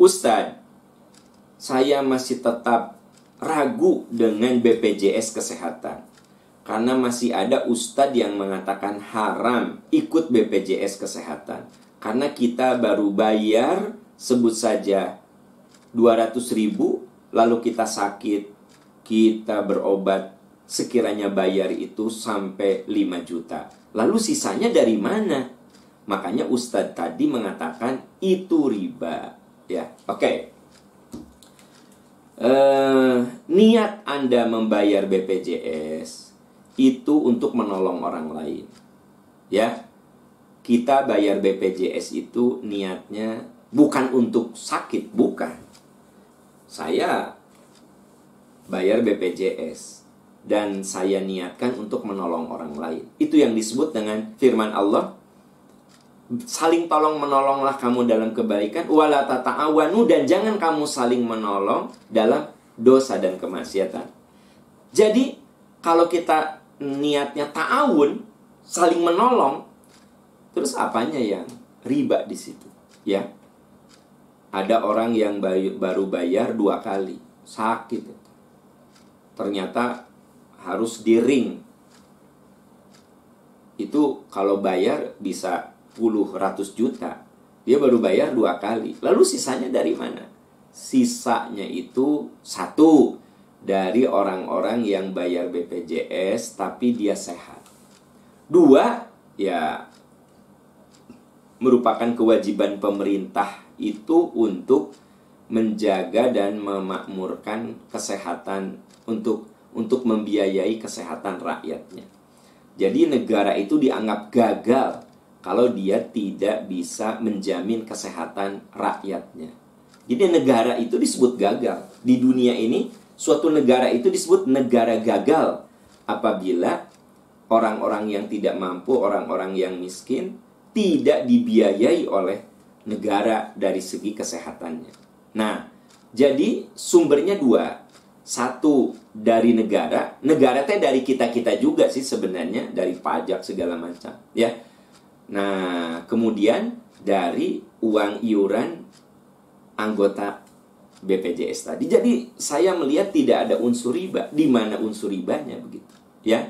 Ustadz, saya masih tetap ragu dengan BPJS Kesehatan. Karena masih ada ustadz yang mengatakan haram ikut BPJS Kesehatan. Karena kita baru bayar sebut saja 200 ribu, lalu kita sakit, kita berobat, sekiranya bayar itu sampai 5 juta. Lalu sisanya dari mana? Makanya Ustadz tadi mengatakan itu riba. Ya, oke. Okay. Eh, niat Anda membayar BPJS itu untuk menolong orang lain. Ya, kita bayar BPJS itu niatnya bukan untuk sakit, bukan. Saya bayar BPJS dan saya niatkan untuk menolong orang lain. Itu yang disebut dengan firman Allah saling tolong menolonglah kamu dalam kebaikan wala tata'awanu dan jangan kamu saling menolong dalam dosa dan kemaksiatan. Jadi kalau kita niatnya ta'awun saling menolong Terus apanya yang riba di situ? Ya. Ada orang yang baru bayar dua kali, sakit. Ternyata harus di ring. Itu kalau bayar bisa puluh ratus juta. Dia baru bayar dua kali. Lalu sisanya dari mana? Sisanya itu satu dari orang-orang yang bayar BPJS tapi dia sehat. Dua, ya merupakan kewajiban pemerintah itu untuk menjaga dan memakmurkan kesehatan untuk untuk membiayai kesehatan rakyatnya. Jadi negara itu dianggap gagal kalau dia tidak bisa menjamin kesehatan rakyatnya. Jadi negara itu disebut gagal. Di dunia ini suatu negara itu disebut negara gagal apabila orang-orang yang tidak mampu, orang-orang yang miskin tidak dibiayai oleh negara dari segi kesehatannya. Nah, jadi sumbernya dua. Satu dari negara, negara teh dari kita-kita juga sih sebenarnya dari pajak segala macam, ya. Nah, kemudian dari uang iuran anggota BPJS tadi. Jadi saya melihat tidak ada unsur riba. Di mana unsur ribanya begitu, ya?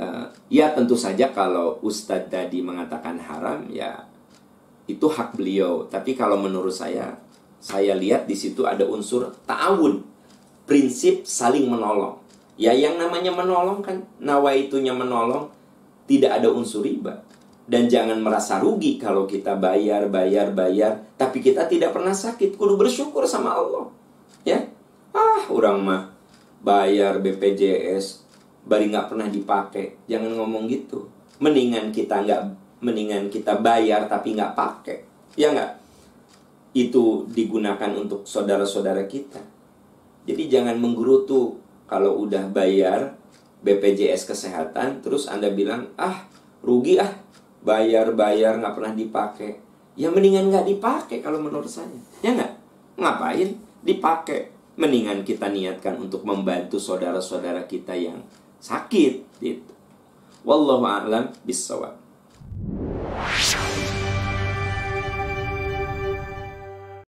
uh, ya tentu saja kalau Ustadz tadi mengatakan haram ya itu hak beliau. Tapi kalau menurut saya, saya lihat di situ ada unsur ta'awun, prinsip saling menolong. Ya yang namanya menolong kan nawaitunya menolong tidak ada unsur riba. Dan jangan merasa rugi kalau kita bayar, bayar, bayar, tapi kita tidak pernah sakit. Kudu bersyukur sama Allah. Ya, ah orang mah bayar BPJS bari nggak pernah dipakai. Jangan ngomong gitu. Mendingan kita nggak mendingan kita bayar tapi nggak pakai. Ya nggak? Itu digunakan untuk saudara-saudara kita. Jadi jangan menggerutu kalau udah bayar BPJS kesehatan terus anda bilang ah rugi ah bayar bayar nggak pernah dipakai ya mendingan nggak dipakai kalau menurut saya ya nggak ngapain dipakai mendingan kita niatkan untuk membantu saudara-saudara kita yang sakit gitu. Wallahu a'lam bissawab.